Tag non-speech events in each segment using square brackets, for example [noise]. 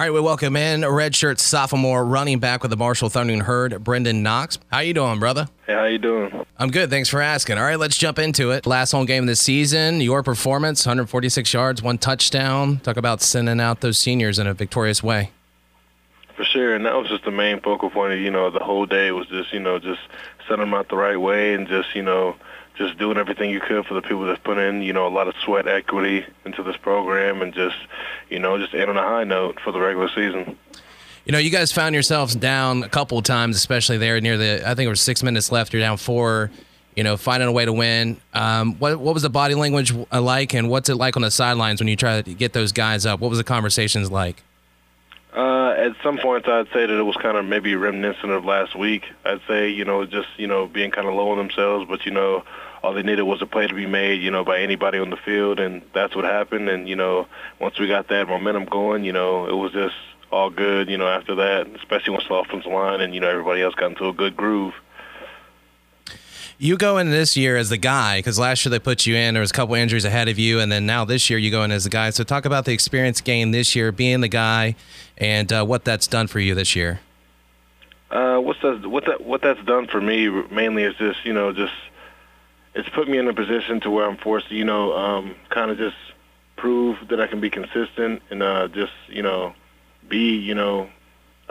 All right, we welcome in redshirt sophomore running back with the Marshall Thundering Herd, Brenden Knox. How you doing, brother? Hey, how you doing? I'm good. Thanks for asking. All right, let's jump into it. Last home game of the season, your performance, 146 yards, one touchdown. Talk about sending out those seniors in a victorious way. For sure, and that was just the main focal point of, you know, the whole day was just, you know, just sending them out the right way and just, you know, just doing everything you could for the people that put in, you know, a lot of sweat equity into this program and just, you know, just end on a high note for the regular season. You know, you guys found yourselves down a couple of times, especially there near the, I think it was six minutes left. You're down four, you know, finding a way to win. Um, what, what was the body language like, and what's it like on the sidelines when you try to get those guys up? What was the conversations like? Uh, at some points, I'd say that it was kind of maybe reminiscent of last week. I'd say, you know, just, you know, being kind of low on themselves, but, you know, all they needed was a play to be made, you know, by anybody on the field, and that's what happened. And, you know, once we got that momentum going, you know, it was just all good, you know, after that, especially once the offensive line and, you know, everybody else got into a good groove. You go in this year as the guy because last year they put you in. There was a couple injuries ahead of you, and then now this year you go in as the guy. So talk about the experience gained this year, being the guy, and uh, what that's done for you this year. Uh, what's that? What that? What that's done for me mainly is just you know just it's put me in a position to where I'm forced to you know um, kind of just prove that I can be consistent and uh, just you know be you know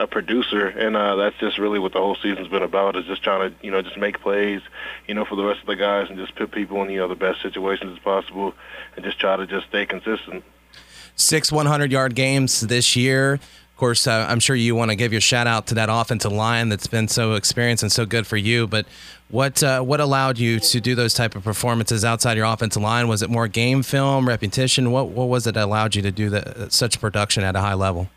a producer, and uh, that's just really what the whole season's been about. Is just trying to, you know, just make plays, you know, for the rest of the guys, and just put people in, you know, the best situations as possible, and just try to just stay consistent. Six 100-yard games this year. Of course, uh, I'm sure you want to give your shout out to that offensive line that's been so experienced and so good for you. But what uh, what allowed you to do those type of performances outside your offensive line? Was it more game film, repetition? What what was it that allowed you to do the, such production at a high level?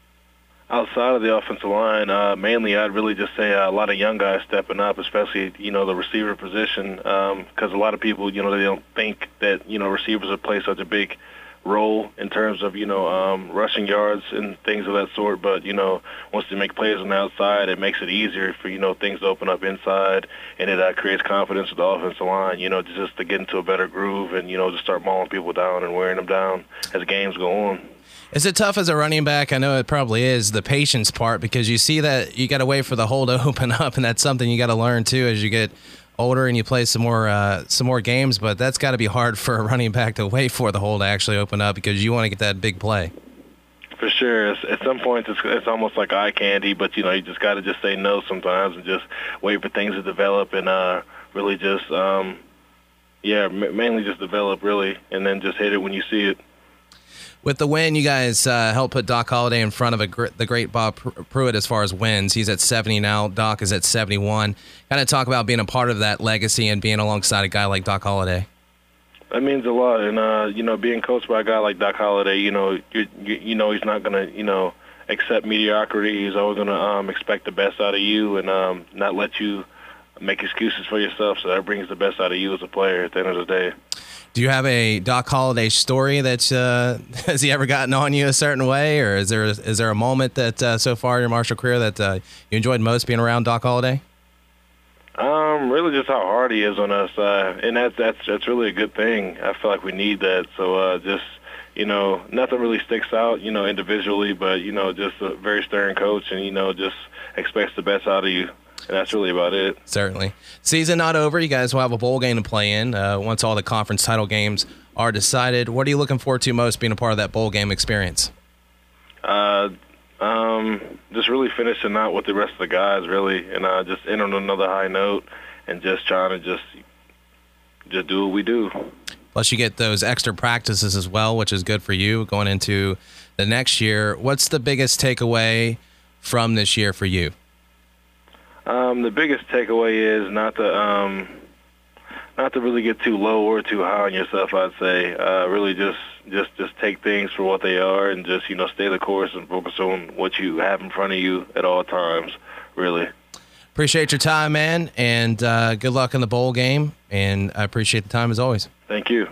Outside of the offensive line, uh, mainly I'd really just say uh, a lot of young guys stepping up, especially you know the receiver position, because um, a lot of people you know they don't think that you know receivers would play such a big role in terms of you know um, rushing yards and things of that sort. But you know once they make plays on the outside, it makes it easier for you know things to open up inside, and it uh, creates confidence with the offensive line. You know just to get into a better groove and you know just start mauling people down and wearing them down as games go on. Is it tough as a running back? I know it probably is the patience part because you see that you got to wait for the hole to [laughs] open up, and that's something you got to learn too as you get older and you play some more uh, some more games. But that's got to be hard [laughs] for a running back to wait for the hole to actually open up because you want to get that big play. For sure, at some points it's it's almost like eye candy, but you know you just got to just say no sometimes and just wait for things to develop and uh, really just um, yeah mainly just develop really and then just hit it when you see it. With the win, you guys uh, helped put Doc Holliday in front of a gr- the great Bob Pruett as far as wins. He's at 70 now. Doc is at 71. Kind of talk about being a part of that legacy and being alongside a guy like Doc Holliday. That means a lot, and uh, you know, being coached by a guy like Doc Holliday, you know, you you know, he's not gonna, you know, accept mediocrity. He's always gonna um, expect the best out of you and um, not let you make excuses for yourself. So that brings the best out of you as a player at the end of the day. Do you have a Doc Holliday story that uh, [laughs] has he ever gotten on you a certain way, or is there is there a moment that uh, so far in your Marshall career that uh, you enjoyed most being around Doc Holliday? Um, really, just how hard he is on us, uh, and that's that's that's really a good thing. I feel like we need that. So uh, just you know, nothing really sticks out, you know, individually, but you know, just a very stern coach, and you know, just expects the best out of you and that's really about it. Certainly. Season not over. You guys will have a bowl game to play in uh, once all the conference title games are decided. What are you looking forward to most being a part of that bowl game experience? Uh, um, just really finishing out with the rest of the guys, really, and uh, just end on another high note, and just trying to just just do what we do. Plus, you get those extra practices as well, which is good for you going into the next year. What's the biggest takeaway from this year for you? Um, the biggest takeaway is not to um, not to really get too low or too high on yourself. I'd say uh, really just just just take things for what they are and just you know stay the course and focus on what you have in front of you at all times. Really. Appreciate your time, man, and uh, good luck in the bowl game. And I appreciate the time as always. Thank you.